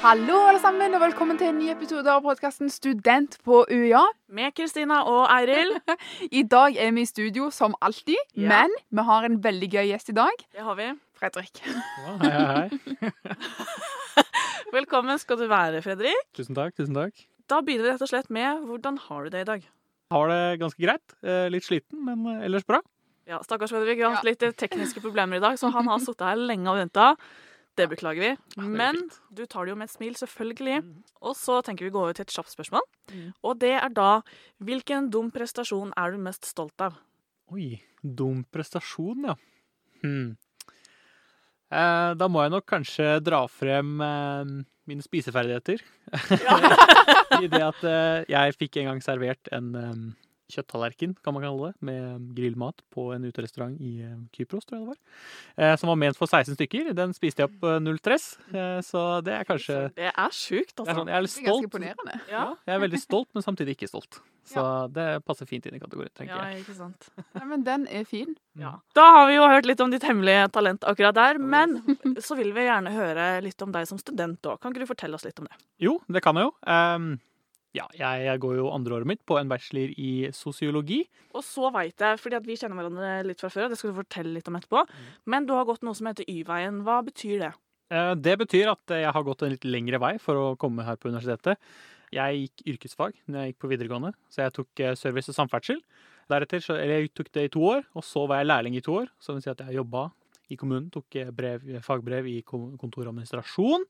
Hallo, alle sammen, og velkommen til en ny episode av podkasten Student på UiA. Med Kristina og Eiril. I dag er vi i studio som alltid, Ja. men vi har en veldig gøy gjest i dag. Det har vi. Fredrik. Ja, hei, hei, hei. Velkommen skal du være, Fredrik. Tusen takk. tusen takk. Da begynner vi rett og slett med hvordan har du det i dag? Har det ganske greit. Eh, Litt sliten, men eh, ellers bra. Ja, Stakkars Fredrik, vi har hatt litt tekniske problemer i dag, så han har sittet her lenge og venta. Det beklager vi. Ja, det Men fint. du tar det jo med et smil, selvfølgelig. Og så tenker vi å gå over til et kjapt spørsmål. Mm. Og det er da hvilken dum prestasjon er du mest stolt av? Oi, dum prestasjon, ja. Hm. Eh, da må jeg nok kanskje dra frem eh, mine spiseferdigheter. I det at eh, jeg fikk en gang servert en eh, kjøtttallerken, kan man kalle det, med grillmat på en uterestaurant i eh, Kypros, tror jeg det var. Eh, som var ment for 16 stykker. Den spiste jeg opp eh, null stress, eh, så det er kanskje Det er sjukt, er altså. sånn, Jeg er litt Det er ganske imponerende. Ja, Ja, jeg er veldig stolt, men samtidig ikke stolt. Så det passer fint inn i kategorien, tenker jeg. ja, ikke sant. Nei, men den er fin. Ja. Da har vi jo hørt litt om ditt hemmelige talent akkurat der, men så vil vi gjerne høre litt om deg som student òg. Kan ikke du fortelle oss litt om det? Jo, det kan jeg jo. Ehm, ja, jeg, jeg går jo andreåret mitt på en bachelor i sosiologi. Og så veit jeg, fordi at vi kjenner hverandre litt fra før, og det skal du fortelle litt om etterpå, men du har gått noe som heter Y-veien. Hva betyr det? Eh, Det betyr at jeg har gått en litt lengre vei for å komme her på universitetet. Jeg gikk yrkesfag når jeg gikk på videregående, så jeg tok eh, service og samferdsel. Deretter, så, eller jeg tok det i to år, og så var jeg lærling i to år. Så det vil si at jeg jobba i kommunen, tok eh, brev, fagbrev i kon- kontor og administrasjon.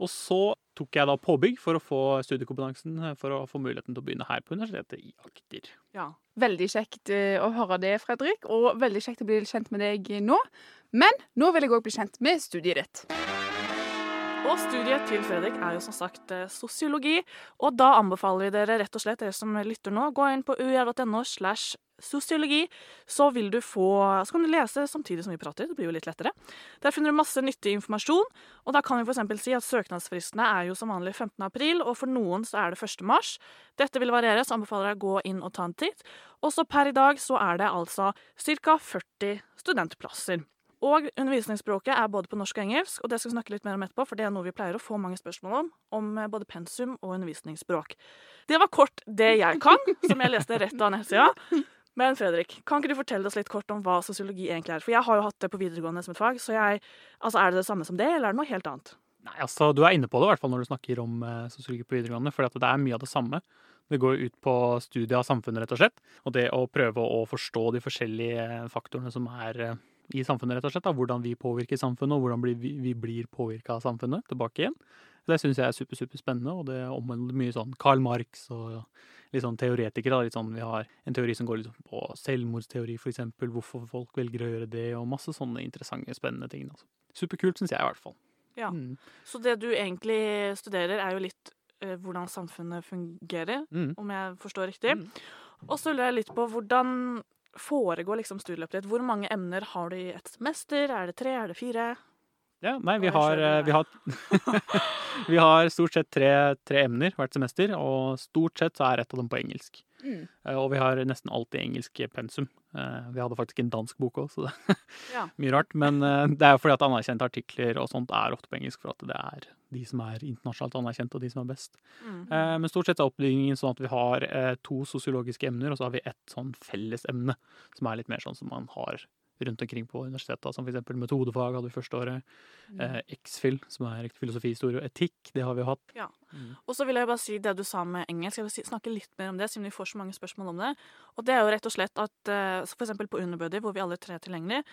Og så tok jeg da påbygg for å få studiekompetansen eh, for å få muligheten til å begynne her på universitetet i Agder. Ja. Veldig kjekt eh, å høre det, Fredrik, og veldig kjekt å bli kjent med deg nå. Men nå vil jeg òg bli kjent med studiet ditt. Og studiet til Fredrik er jo som sagt eh, sosiologi, og da anbefaler vi dere rett og slett, dere som lytter nå, gå inn på uir.no slash sosiologi, så vil du få Så kan du lese samtidig som vi prater, det blir jo litt lettere. Der finner du masse nyttig informasjon, og da kan vi f.eks. si at søknadsfristene er jo som vanlig 15. april, og for noen så er det 1. mars. Dette vil variere, så anbefaler jeg å gå inn og ta en titt. Og så per i dag så er det altså ca. 40 studentplasser. Og undervisningsspråket er både på norsk og engelsk, og det skal vi snakke litt mer om etterpå, for det er noe vi pleier å få mange spørsmål om, om eh, både pensum og undervisningsspråk. Det var kort det jeg kan, som jeg leste rett av nettsida. Men Fredrik, kan ikke du fortelle oss litt kort om hva sosiologi egentlig er? For jeg har jo hatt det på videregående som et fag, så jeg, altså er det det samme som det, eller er det noe helt annet? Nei, altså, Du er inne på det, i hvert fall når du snakker om eh, sosiologi på videregående. For det er mye av det samme. Det går ut på studiet av samfunnet, rett og slett. Og det å prøve å forstå de forskjellige faktorene som er eh, i samfunnet, rett og slett. Da. Hvordan vi påvirker samfunnet, og hvordan vi, vi blir påvirka av samfunnet tilbake igjen. Det syns jeg er super, super spennende, og det omhandler mye sånn Karl Marx og litt sånn teoretikere. Litt sånn, vi har en teori som går litt sånn på selvmordsteori, eksempel. Hvorfor folk velger å gjøre det, og masse sånne interessante, spennende ting. Altså. Superkult, syns jeg i hvert fall. Ja. Mm. Så det du egentlig studerer, er jo litt eh, hvordan samfunnet fungerer, Mm. om jeg forstår riktig. Mm. Og så lurer jeg litt på hvordan foregår liksom studieløpet ditt? Hvor mange emner har du i et semester? Er det tre? Er det fire? Ja, nei, vi har, eh, vi har, vi har stort sett tre, tre emner hvert semester, og stort sett så er ett av dem på engelsk. Mm. Eh, Og vi har nesten alltid engelsk pensum. Eh, Vi hadde faktisk en dansk bok òg, så det er Ja. mye rart. Men det er jo fordi at anerkjente artikler og sånt er ofte på engelsk, for at det er de som er internasjonalt anerkjent, og de som er best. Mm. Men stort sett er oppbyggingen sånn at vi har to sosiologiske emner, og så har vi ett sånn fellesemne, som er litt mer sånn som man har rundt omkring på universitetet, som eksempel metodefag hadde vi første året. Mm. Eh, X-FIL, som er filosofi, historie og etikk, det har vi hatt. Ja. Mm. Og så vil jeg bare si det du sa med engelsk. Jeg vil snakke litt mer om det, siden vi får så mange spørsmål om det. Og det er jo rett og slett at f.eks. for eksempel på Underbuddy, hvor vi alle tre er tilgjengelige,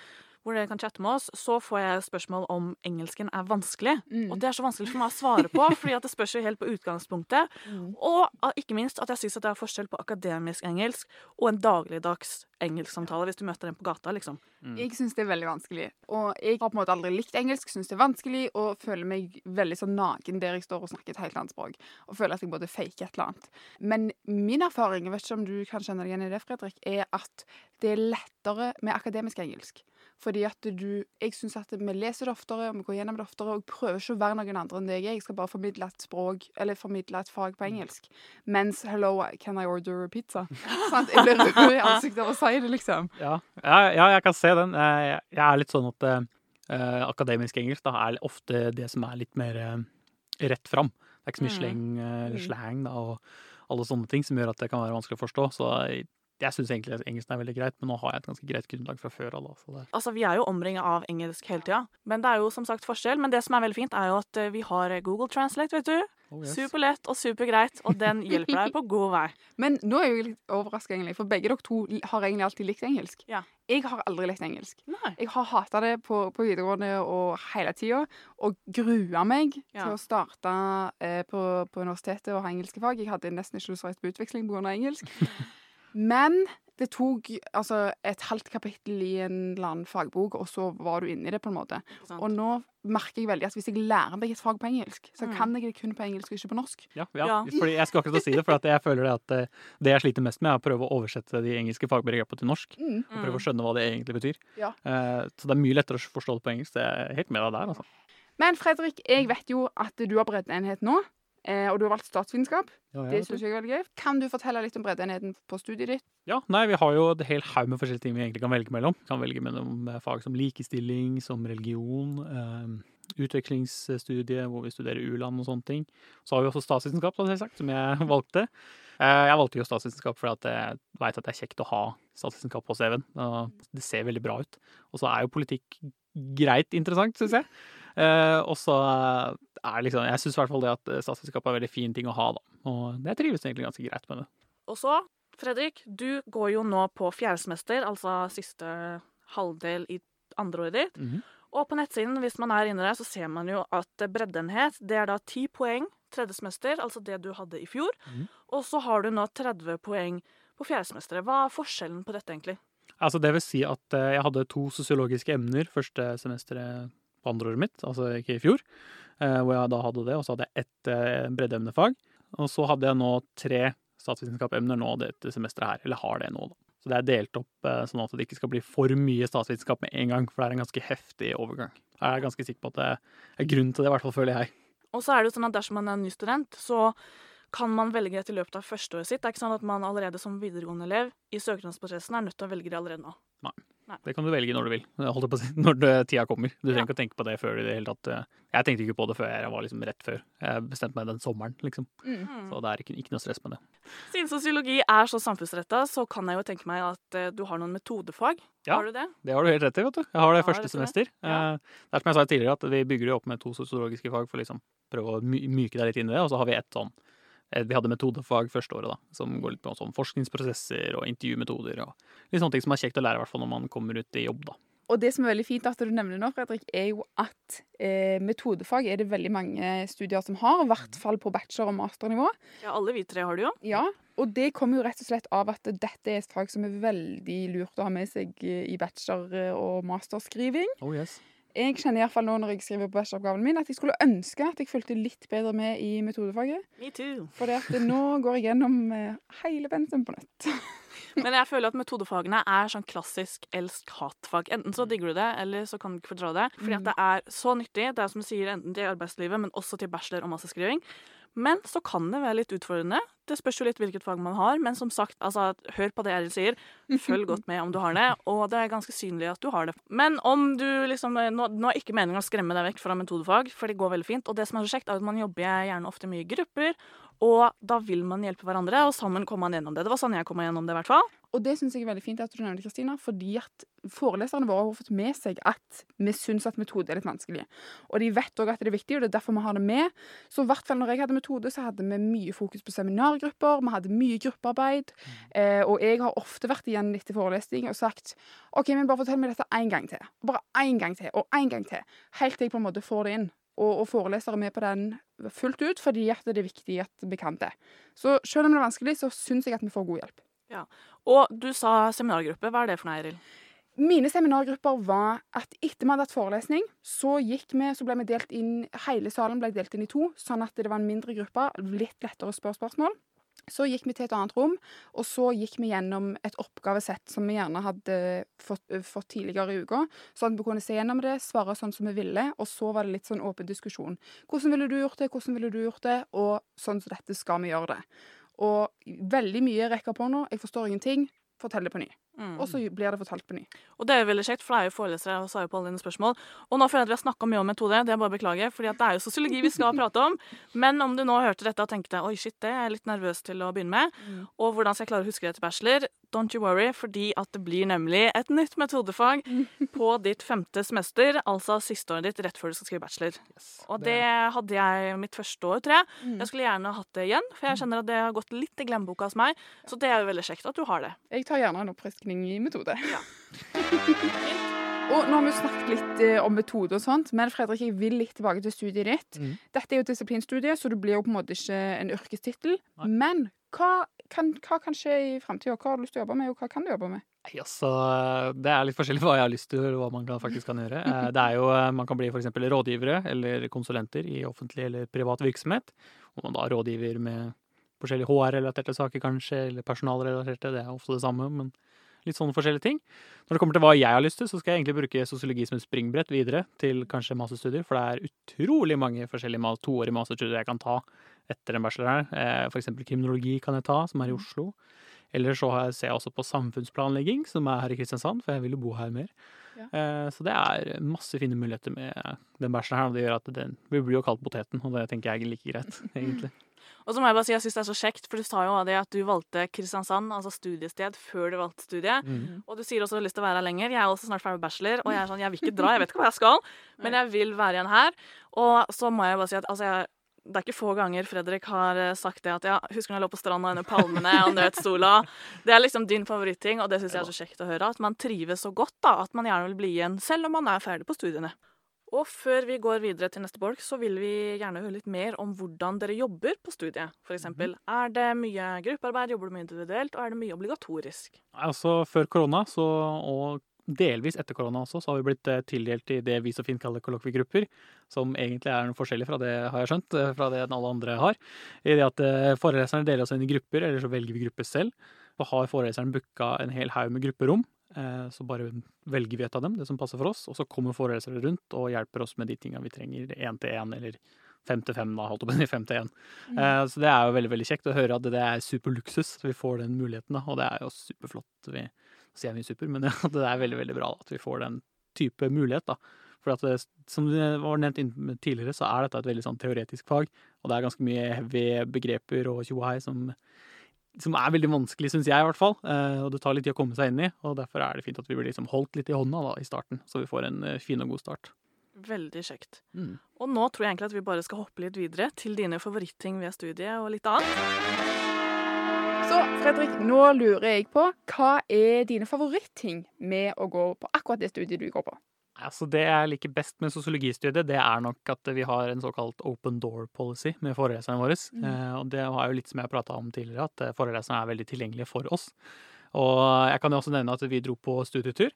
hvor dere kan chatte med oss, så får jeg spørsmål om engelsken er vanskelig. Mm. Og det er så vanskelig for meg å svare på, fordi at det spørs jo helt på utgangspunktet. Mm. Og ah, ikke minst at jeg syns det er forskjell på akademisk engelsk og en dagligdags engelsksamtale, hvis du møter den på gata, liksom. Jeg syns det er veldig vanskelig. Og jeg har på en måte aldri likt engelsk, syns det er vanskelig, og føler meg veldig sånn naken der jeg står og snakker et helt annet språk. Og føler at jeg både faker et eller annet. Men min erfaring, jeg vet ikke om du kan kjenne deg igjen i det, Fredrik, er at det er lettere med akademisk engelsk. Fordi at du Jeg syns at vi leser det oftere, og vi går gjennom det oftere, og jeg prøver ikke å være noen andre enn deg. jeg. Jeg skal bare formidle et språk, eller formidle et fag på engelsk. Mens 'hello, can I order a pizza?' Sant? Jeg blir rød i ansiktet av å si det, liksom. Ja, ja, ja, jeg kan se den. Eh, Jeg jeg er litt sånn at eh, akademisk engelsk da, er ofte det som er litt mer eh, rett fram. Det er ikke så mye Mm. sleng, eh, Mm. slang da, og alle sånne ting som gjør at det kan være vanskelig å forstå. Så jeg, jeg syns egentlig engelsken er veldig greit, men nå har jeg et ganske greit grunnlag fra før av. da, så det- Altså, Vi er jo omringa av engelsk hele tida, men det er jo som sagt forskjell. Men det som er veldig fint, er jo at eh, vi har Google Translate, vet du. Oh, yes. Superlett og supergreit, og den hjelper deg på god vei. Men nå er jeg jo litt overraska, egentlig, for begge dere to har egentlig alltid likt engelsk. Ja. Jeg har aldri likt engelsk. Nei. Jeg har hata det på, på videregående og hele tida, og grua meg Ja. til å starte eh, på, på universitetet og ha engelske fag. Jeg hadde nesten ikke lyst til å reise på utveksling pga. engelsk. Men det tok altså, et halvt kapittel i en eller annen fagbok, og så var du inni det, på en måte. Sant? Og nå merker jeg veldig at hvis jeg lærer meg et fag på engelsk, så Mm. kan jeg det kun på engelsk og ikke på norsk. Ja, ja. Ja. Fordi jeg skulle akkurat si det, for at jeg føler det at eh, det jeg sliter mest med, er å prøve å oversette de engelske fagbegrepene til norsk. Mm. Og prøve å skjønne hva det egentlig betyr. Ja. Eh, så det er mye lettere å forstå det på engelsk. Det er helt med deg der, altså. Men Fredrik, jeg vet jo at du har breddenhet nå, eh, og du har valgt statsvitenskap. Ja, Det syns jeg er veldig gøy. Kan du fortelle litt om breddenheten på studiet ditt? Ja, nei, vi har jo et hel haug med forskjellige ting vi egentlig kan velge mellom. Vi kan velge mellom eh, fag som likestilling, som religion, eh, utvekslingsstudie hvor vi studerer u-land og sånne ting. Så har vi også statsvitenskap, selvsagt, som jeg valgte. Eh, jeg valgte jo statsvitenskap fordi at jeg veit at det er kjekt å ha statsvitenskap på CV-en. Det ser veldig bra ut. Og så er jo politikk greit interessant, syns jeg. Eh, og så er liksom Jeg syns i hvert fall det at statsvitenskap er en veldig fin ting å ha, da. Og jeg trives egentlig ganske greit med det. Og så, Fredrik, du går jo nå på fjerdesemester, altså siste halvdel i andreåret ditt. Mhm. Og på nettsiden, hvis man er inne der, så ser man jo at breddenhet, det er da ti poeng tredje semester, altså det du hadde i fjor. Mhm. Og så har du nå 30 poeng på fjerdesemesteret. Hva er forskjellen på dette, egentlig? Altså, det vil si at eh, jeg hadde to sosiologiske emner første semesteret på andreåret mitt, altså ikke i fjor, eh, hvor jeg da hadde det, og så hadde jeg ett eh, breddeemnefag. Og så hadde jeg nå tre statsvitenskapemner nå dette semesteret her, eller har det nå, da. Så det er delt opp eh, sånn at det ikke skal bli for mye statsvitenskap med en gang, for det er en ganske heftig overgang. Jeg er ganske sikker på at det er grunn til det, i hvert fall føler jeg. Og så er det jo sånn at dersom man er ny student, så kan man velge det i løpet av førsteåret sitt. Det er ikke sånn at man allerede som videregående elev i søknadsprosessen er nødt til å velge det allerede nå. Det kan du velge når du vil, holdt på å si, når det, tida kommer. Du trenger Ja. ikke å tenke på det før i det hele tatt. eh. Jeg tenkte ikke på det før jeg var liksom rett før. Jeg bestemte meg den sommeren, liksom. Mm. Så det er ikke, ikke noe stress med det. Siden sosiologi er så samfunnsretta, så kan jeg jo tenke meg at eh, du har noen metodefag. Ja. Har du det? Det har du helt rett i, vet du. Jeg har det Ja, første semester. Ja. Eh, Det er som jeg sa tidligere, at vi bygger det opp med to sosiologiske fag for liksom prøve å myke deg litt inn i det. Og så har vi ett sånn eh, Vi hadde metodefag første året, da, som går litt på sånn forskningsprosesser og intervjumetoder og litt sånne ting som er kjekt å lære, i hvert fall når man kommer ut i jobb, da. Og det som er veldig fint at du nevner nå, Fredrik, er jo at eh, metodefag er det veldig mange studier som har, i hvert fall på bachelor- og masternivå. Ja, alle vi tre har det jo. Ja, og det kommer jo rett og slett av at dette er et fag som er veldig lurt å ha med seg eh, i bachelor- og masterskriving. Oh yes. Jeg kjenner i hvert fall nå når jeg skriver på bacheloroppgaven min, at jeg skulle ønske at jeg fulgte litt bedre med i metodefaget. Me too. For nå går jeg gjennom eh, hele pensum på nytt. Men jeg føler at metodefagene er sånn klassisk elsk-hat-fag. Enten så digger du det, eller så kan du ikke fordra det. Fordi at det er så nyttig. Det er som du sier, enten til arbeidslivet, men også til bachelor- og masterskriving. Men så kan det være litt utfordrende. Det spørs jo litt hvilket fag man har. Men som sagt, altså, hør på det Eril sier. Følg godt med om du har det. Og det er ganske synlig at du har det. Men om du liksom Nå, nå er ikke meningen å skremme deg vekk fra metodefag, for det går veldig fint. Og det som er så kjekt, er at man jobber gjerne ofte mye i grupper. Og da vil man hjelpe hverandre, og sammen kommer man gjennom det. Det var sånn jeg kom gjennom det, i hvert fall. Og det syns jeg er veldig fint at du nevner, Kristina, fordi at foreleserne våre har fått med seg at vi syns at metode er litt vanskelig. Og de vet òg at det er viktig, og det er derfor vi har det med. Så i hvert fall når jeg hadde metode, så hadde vi mye fokus på seminargrupper, vi hadde mye gruppearbeid. Eh, og jeg har ofte vært igjen etter forelesning og sagt OK, men bare fortell meg dette én gang til. Bare én gang til, og én gang til. Helt til jeg på en måte får det inn. Og, og forelesere er med på den fullt ut, fordi at det er viktig at vi kan det. Så selv om det er vanskelig, så syns jeg at vi får god hjelp. Og du sa seminargruppe. Hva er det for noe, Eiril? Mine seminargrupper var at etter vi hadde hatt forelesning, så, gikk vi, så ble vi delt inn, hele salen ble delt inn i to, sånn at det var en mindre gruppe, litt lettere å spørre spørsmål. Så gikk vi til et annet rom, og så gikk vi gjennom et oppgavesett som vi gjerne hadde fått, fått tidligere i uka, sånn at vi kunne se gjennom det, svare sånn som vi ville, og så var det litt sånn åpen diskusjon. Hvordan ville du gjort det, hvordan ville du gjort det, og sånn som dette skal vi gjøre det. Og veldig mye rekker på nå, jeg forstår ingenting, fortell det på ny. Mm. og så blir det fortalt på ny. Og det er jo veldig kjekt, for det er jo forelesere og svarer på alle dine spørsmål. Og nå føler jeg at vi har snakka mye om metode, det er bare å beklage, for det er jo sosiologi vi skal prate om. Men om du nå hørte dette og tenkte oi, shit, det er jeg litt nervøs til å begynne med, og hvordan skal jeg klare å huske det til bachelor, don't you worry, fordi at det blir nemlig et nytt metodefag på ditt femte semester, altså siste året ditt rett før du skal skrive bachelor. Og det hadde jeg mitt første år, tror jeg. Mm. Jeg skulle gjerne hatt det igjen, for jeg kjenner at det har gått litt i glemmeboka hos meg. Så det er jo veldig kjekt at du har det. Jeg tar gjerne en oppfriskning i metode. Ja. og nå har vi snakket litt eh, om metode og sånt, men Fredrik, jeg vil litt tilbake til studiet ditt. Mm. Dette er jo disiplinstudie, så det blir jo på en måte ikke en yrkestittel. Men hva kan, hva kan skje i framtida? Hva har du lyst til å jobbe med, og hva kan du jobbe med? Nei, altså, det er litt forskjellig hva jeg har lyst til, og hva man faktisk kan gjøre. Eh, Det er jo, eh, Man kan bli f.eks. rådgivere eller konsulenter i offentlig eller privat virksomhet. Hvor man da rådgiver med forskjellige HR-relaterte saker, kanskje, eller personalrelaterte. Det er ofte det samme, men litt sånne forskjellige ting. Når det kommer til hva jeg har lyst til, så skal jeg egentlig bruke sosiologi som et springbrett videre til kanskje masterstudier, for det er utrolig mange forskjellige toårige masterstudier jeg kan ta etter en bachelor her. F.eks. For eksempel kriminologi kan jeg ta, som er i Oslo. Eller så ser jeg også på samfunnsplanlegging, som er her i Kristiansand, for jeg vil jo bo her mer. Ja. Eh, Så det er masse fine muligheter med den bæsjen her, og det gjør at den, vi blir jo kalt poteten, og det tenker jeg er like greit, egentlig. Og så må jeg bare si jeg syns det er så kjekt, for du sa jo det at du valgte Kristiansand, altså studiested, før du valgte studiet. Mm. Og du sier også du har lyst til å være her lenger. Jeg er også snart ferdig med bachelor, og jeg er sånn, jeg vil ikke dra, jeg vet ikke hva jeg skal, men jeg vil være igjen her. Og så må jeg bare si at altså, jeg det er ikke få ganger Fredrik har eh, sagt det at ja, husker når jeg lå på stranda under palmene og nøt sola? Det er liksom din favoritting, og det syns jeg er så kjekt å høre. At man trives så godt, da. At man gjerne vil bli igjen, selv om man er ferdig på studiene. Og før vi går videre til neste bolk, så vil vi gjerne høre litt mer om hvordan dere jobber på studiet. For eksempel, er det mye gruppearbeid, jobber du mye individuelt, og er det mye obligatorisk? Altså før korona, så, og delvis etter korona også, så har vi blitt eh, tildelt i det vi så fint kaller kollokviegrupper, som egentlig er noe forskjellig fra det, har jeg skjønt, eh, fra det alle andre har. I det at eh, foreleserne deler oss inn i grupper, eller så velger vi grupper selv. Og har foreleseren booka en hel haug med grupperom, så bare velger vi et av dem, det som passer for oss, og så kommer forelesere rundt og hjelper oss med de tinga vi trenger, én til én eller fem til fem, da, holdt jeg på å si, fem til én. Mm. Så det er jo veldig veldig kjekt å høre at det er superluksus, så vi får den muligheten, da, og det er jo superflott. Vi sier vi mye super, men ja, det er veldig veldig bra at vi får den type mulighet. da. For at det, som det var nevnt tidligere, så er dette et veldig sånn teoretisk fag, og det er ganske mye heavy begreper og tjohei som, som er veldig vanskelig, syns jeg i hvert fall. Eh, og det tar litt tid å komme seg inn i, og derfor er det fint at vi blir liksom holdt litt i hånda da, i starten, så vi får en eh, fin og god start. Veldig kjekt. Mm. Og nå tror jeg egentlig at vi bare skal hoppe litt videre til dine favoritting ved studiet og litt annet. Så Fredrik, nå lurer jeg på hva er dine favoritting med å gå på akkurat det studiet du går på? Altså Det jeg liker best med sosiologistudiet, det er nok at vi har en såkalt open door policy med foreleserne våre. Eh, og det var jo litt som jeg prata om tidligere, at eh, foreleserne er veldig tilgjengelige for oss. Og jeg kan jo også nevne at vi dro på studietur.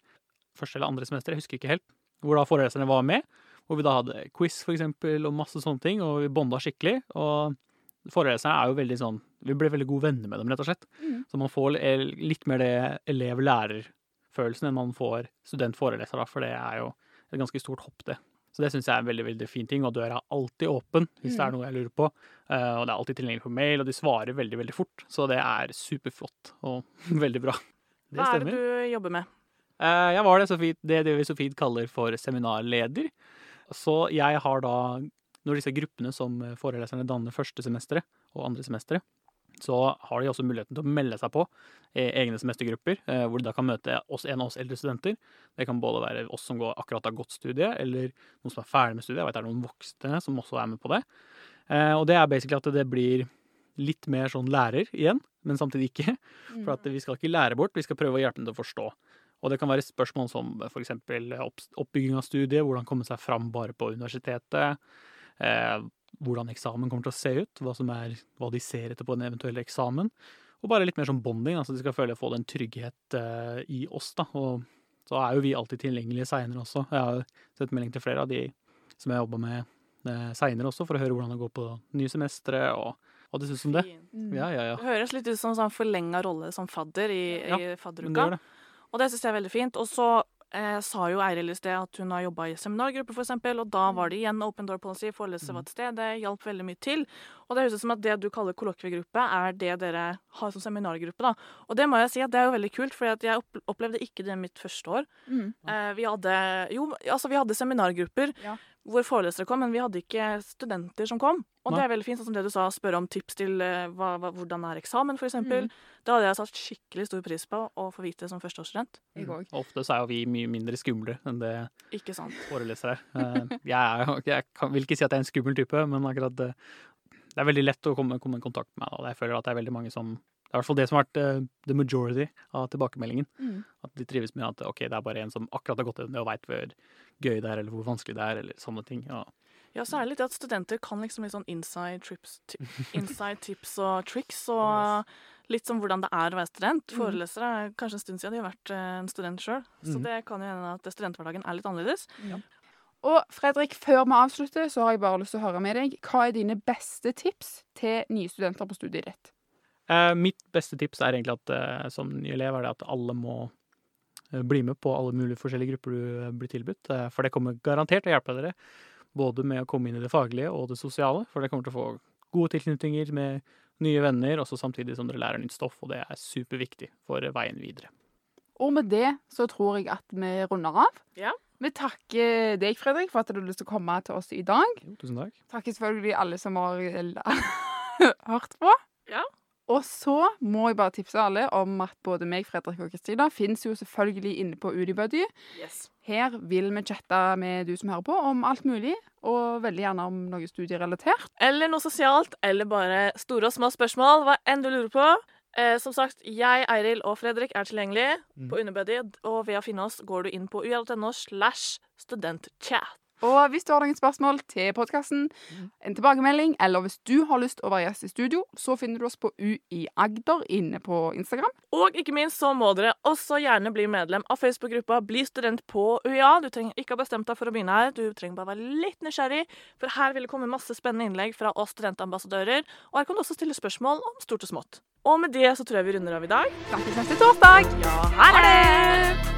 Første eller andre semester, jeg husker ikke helt. Hvor da foreleserne var med. Hvor vi da hadde quiz, for eksempel, og masse sånne ting. Og vi bonda skikkelig. Og foreleserne er jo veldig sånn Vi ble veldig gode venner med dem, rett og slett. Mm. Så man får litt mer det elev-lærer-følelsen enn man får student-foreleser, da, for det er jo et ganske stort hopp, det. Så det syns jeg er en veldig veldig fin ting, og døra er alltid åpen hvis det er noe jeg lurer på. Eh, og det er alltid tilgjengelig på mail, og de svarer veldig veldig fort. Så det er superflott og veldig bra. Det Hva er det du jobber med? Eh, Jeg var det, så fint, det, det vi så fint kaller for seminarleder. Så jeg har da, når disse gruppene som foreleserne danner første semesteret og andre semesteret, så har de også muligheten til å melde seg på i egne semestergrupper, eh, hvor de da kan møte oss, en av oss eldre studenter. Det kan både være oss som går, akkurat har gått studiet, eller noen som er ferdig med studiet. Jeg vet det er noen voksne som også er med på det. Eh, Og det er basically at det blir litt mer sånn lærer igjen, men samtidig ikke. For at vi skal ikke lære bort, vi skal prøve å hjelpe dem til å forstå. Og det kan være spørsmål som f.eks. oppbygging av studiet, hvordan komme seg fram bare på universitetet, eh, hvordan eksamen kommer til å se ut, hva, som er, hva de ser etter på en eventuell eksamen. Og bare litt mer sånn bonding, altså de skal føle få den trygghet uh, i oss. da, og så er jo vi alltid tilgjengelige seinere også. Jeg har sett melding til flere av de som jeg jobba med uh, seinere også, for å høre hvordan det går på nye semestre, og hva de syns om det. Mm. Ja, ja, ja. Det høres litt ut som sånn forlenga rolle som fadder i, i fadderuka. det det. Og det syns jeg er veldig fint. Og så eh, sa jo Eiril i sted at hun har jobba i seminargruppe, f.eks., og da var det igjen open door policy, forelesere var til stede, det hjalp veldig mye til. Og det høres ut som at det du kaller kollokviegruppe, er det dere har som seminargruppe, da. Og det må jeg si at det er jo veldig kult, for jeg opplevde ikke det mitt første år. Mm. Eh, vi hadde jo, altså vi hadde seminargrupper Ja. Hvor forelesere kom, men vi hadde ikke studenter som kom. Og det er veldig fint, sånn som det du sa, spørre om tips til eh, hva, hva, hvordan er eksamen, f.eks. Mm. Det hadde jeg satt skikkelig stor pris på å få vite som førsteårsstudent. Mm. Ofte så er jo vi mye mindre skumle enn det Ikke sant. forelesere er. Eh, Jeg, er, jo- jeg kan, vil ikke si at jeg er en skummel type, men akkurat det, det er veldig lett å komme, komme i kontakt med meg. Jeg føler at det er veldig mange som Det er i hvert fall det som har vært eh, the majority av tilbakemeldingen. Mm. At de trives med at ok, det er bare en som akkurat har gått inn og veit gøy det er, eller hvor vanskelig det er, eller sånne ting. Ja. Ja, så er det at studenter kan liksom litt sånn inside, trips, inside tips og tricks, og litt som hvordan det er å være student. Mhm. Forelesere er kanskje en stund siden de har vært eh, en student sjøl, så Mhm. det kan jo hende at studenthverdagen er litt annerledes. Og Fredrik, før vi avslutter, så har jeg bare lyst til å høre med deg. Hva er dine beste tips til nye studenter på studiet ditt? Eh, mitt beste tips er egentlig at eh, som ny elev er det at alle må bli med på alle mulige forskjellige grupper du eh, blir tilbudt. Eh, for det kommer garantert til å hjelpe dere, både med å komme inn i det faglige og det sosiale. For dere kommer til å få gode tilknytninger med nye venner, også samtidig som dere lærer nytt stoff, og det er superviktig for eh, veien videre. Og med det så tror jeg at vi runder av. Ja. Vi takker deg, Fredrik, for at du har lyst til å komme til oss i dag. Jo, tusen takk. Takker selvfølgelig alle som har eh, hørt på. Ja. Og så må jeg bare tipse alle om at både meg, Fredrik og Kristina finnes jo selvfølgelig inne på UdiBuddy. Yes. Her vil vi chatte med du som hører på, om alt mulig, og veldig gjerne om noe studierelatert. Eller noe sosialt, eller bare store og små spørsmål, hva enn du lurer på. Eh, som sagt, jeg, Eiril og Fredrik er tilgjengelige på Unibuddy, og ved å finne oss går du inn på ua.no slash studentchat. Og hvis du har noen spørsmål til podkasten, en tilbakemelding, eller hvis du har lyst å være gjest i studio, så finner du oss på UI Agder inne på Instagram. Og ikke minst så må dere også gjerne bli medlem av Facebook-gruppa Bli student på UiA. Du trenger ikke ha bestemt deg for å begynne her, du trenger bare være litt nysgjerrig, for her vil det komme masse spennende innlegg fra oss studentambassadører, og her kan du også stille spørsmål om stort og smått. Og med det så tror jeg vi runder av i dag. Snakkes neste torsdag! Ja,